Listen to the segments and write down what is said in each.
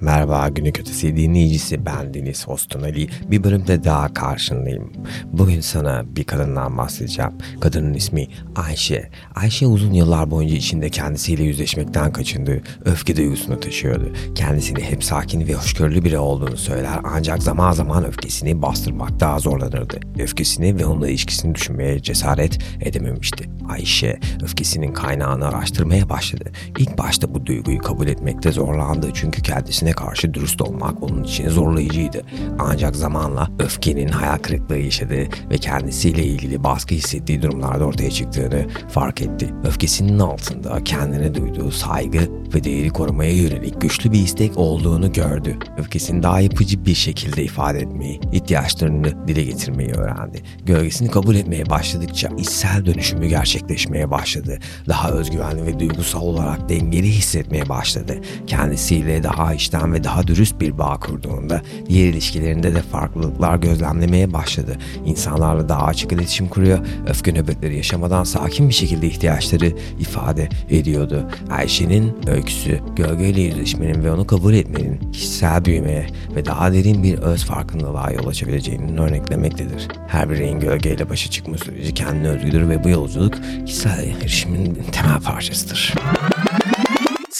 Merhaba günlük ötesi dinleyicisi ben Deniz Hostun Ali. Bir bölümde daha karşındayım. Bugün sana bir kadından bahsedeceğim. Kadının ismi Ayşe. Ayşe uzun yıllar boyunca içinde kendisiyle yüzleşmekten kaçındığı öfke duygusunu taşıyordu. Kendisini hep sakin ve hoşgörülü biri olduğunu söyler ancak zaman zaman öfkesini bastırmakta zorlanırdı. Öfkesini ve onunla ilişkisini düşünmeye cesaret edememişti. Ayşe öfkesinin kaynağını araştırmaya başladı. İlk başta bu duyguyu kabul etmekte zorlandı çünkü kendisine karşı dürüst olmak onun için zorlayıcıydı. Ancak zamanla öfkenin hayal kırıklığı yaşadı ve kendisiyle ilgili baskı hissettiği durumlarda ortaya çıktığını fark etti. Öfkesinin altında kendine duyduğu saygı ve değeri korumaya yönelik güçlü bir istek olduğunu gördü. Öfkesini daha yapıcı bir şekilde ifade etmeyi, ihtiyaçlarını dile getirmeyi öğrendi. Gölgesini kabul etmeye başladıkça içsel dönüşümü gerçekleşmeye başladı. Daha özgüvenli ve duygusal olarak dengeli hissetmeye başladı. Kendisiyle daha içten ve daha dürüst bir bağ kurduğunda diğer ilişkilerinde de farklılıklar gözlemlemeye başladı. İnsanlarla daha açık iletişim kuruyor, öfke nöbetleri yaşamadan sakin bir şekilde ihtiyaçları ifade ediyordu. Ayşe'nin öyküsü gölgeyle yüzleşmenin ve onu kabul etmenin kişisel büyümeye ve daha derin bir öz farkındalığa yol açabileceğinin örneklemektedir. Her bireyin gölgeyle başa çıkma süreci kendine özgüdür ve bu yolculuk kişisel erişimin temel parçasıdır.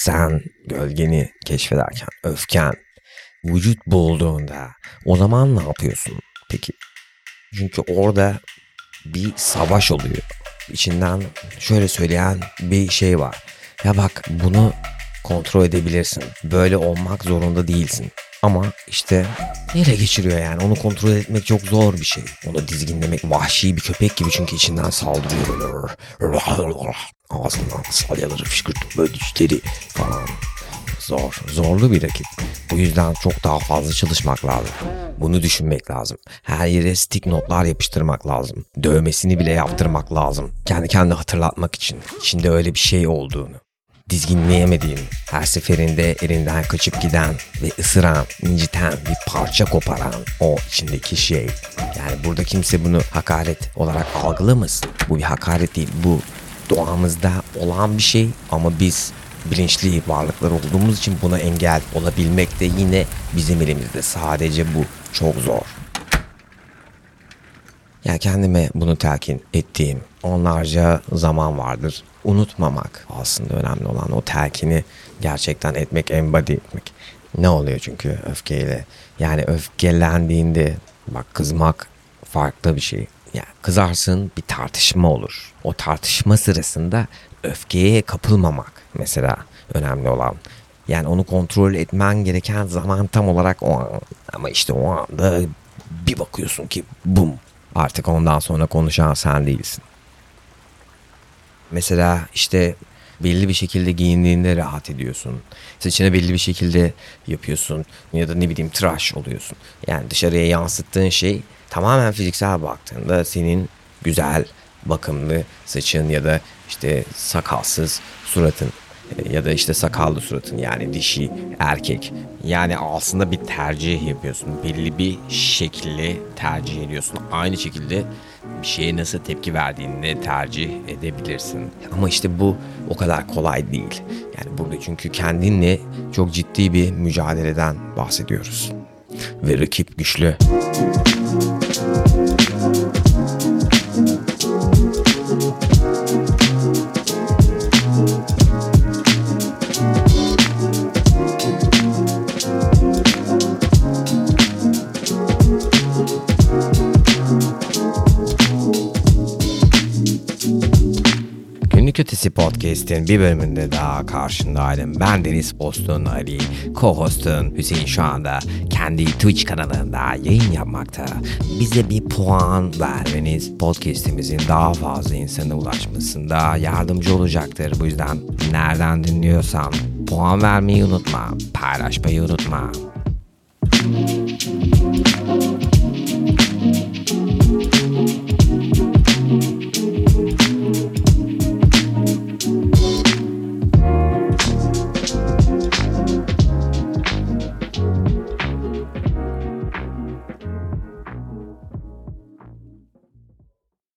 Sen gölgeni keşfederken öfken vücut bulduğunda o zaman ne yapıyorsun peki? Çünkü orada bir savaş oluyor. İçinden şöyle söyleyen bir şey var. Ya bak bunu kontrol edebilirsin. Böyle olmak zorunda değilsin. Ama işte ele geçiriyor yani. Onu kontrol etmek çok zor bir şey. Onu dizginlemek vahşi bir köpek gibi çünkü içinden saldırıyor. Ağzından salyaları fışkırtıp böyle dişleri falan. Zor, zorlu bir rakip. Bu yüzden çok daha fazla çalışmak lazım. Bunu düşünmek lazım. Her yere stick notlar yapıştırmak lazım. Dövmesini bile yaptırmak lazım. Kendi kendine hatırlatmak için. İçinde öyle bir şey olduğunu dizginleyemediğin, her seferinde elinden kaçıp giden ve ısıran, inciten, bir parça koparan o içindeki şey. Yani burada kimse bunu hakaret olarak algılamasın. Bu bir hakaret değil, bu doğamızda olan bir şey ama biz bilinçli varlıklar olduğumuz için buna engel olabilmek de yine bizim elimizde. Sadece bu çok zor. Yani kendime bunu telkin ettiğim onlarca zaman vardır. Unutmamak aslında önemli olan o telkini gerçekten etmek, embody etmek. Ne oluyor çünkü öfkeyle? Yani öfkelendiğinde bak kızmak farklı bir şey. Yani kızarsın bir tartışma olur. O tartışma sırasında öfkeye kapılmamak mesela önemli olan. Yani onu kontrol etmen gereken zaman tam olarak o an. Ama işte o anda bir bakıyorsun ki bum Artık ondan sonra konuşan sen değilsin. Mesela işte belli bir şekilde giyindiğinde rahat ediyorsun. Saçını belli bir şekilde yapıyorsun ya da ne bileyim tıraş oluyorsun. Yani dışarıya yansıttığın şey tamamen fiziksel baktığında senin güzel, bakımlı saçın ya da işte sakalsız suratın ya da işte sakallı suratın yani dişi erkek. Yani aslında bir tercih yapıyorsun. Belli bir şekli tercih ediyorsun. Aynı şekilde bir şeye nasıl tepki verdiğini tercih edebilirsin. Ama işte bu o kadar kolay değil. Yani burada çünkü kendinle çok ciddi bir mücadeleden bahsediyoruz. Ve rakip güçlü. Ötesi Podcast'in bir bölümünde daha karşındaydım. Ben Deniz Postun Ali, co-hostun Hüseyin şu anda kendi Twitch kanalında yayın yapmakta. Bize bir puan vermeniz podcast'imizin daha fazla insana ulaşmasında yardımcı olacaktır. Bu yüzden nereden dinliyorsan puan vermeyi unutma, paylaşmayı unutma. Müzik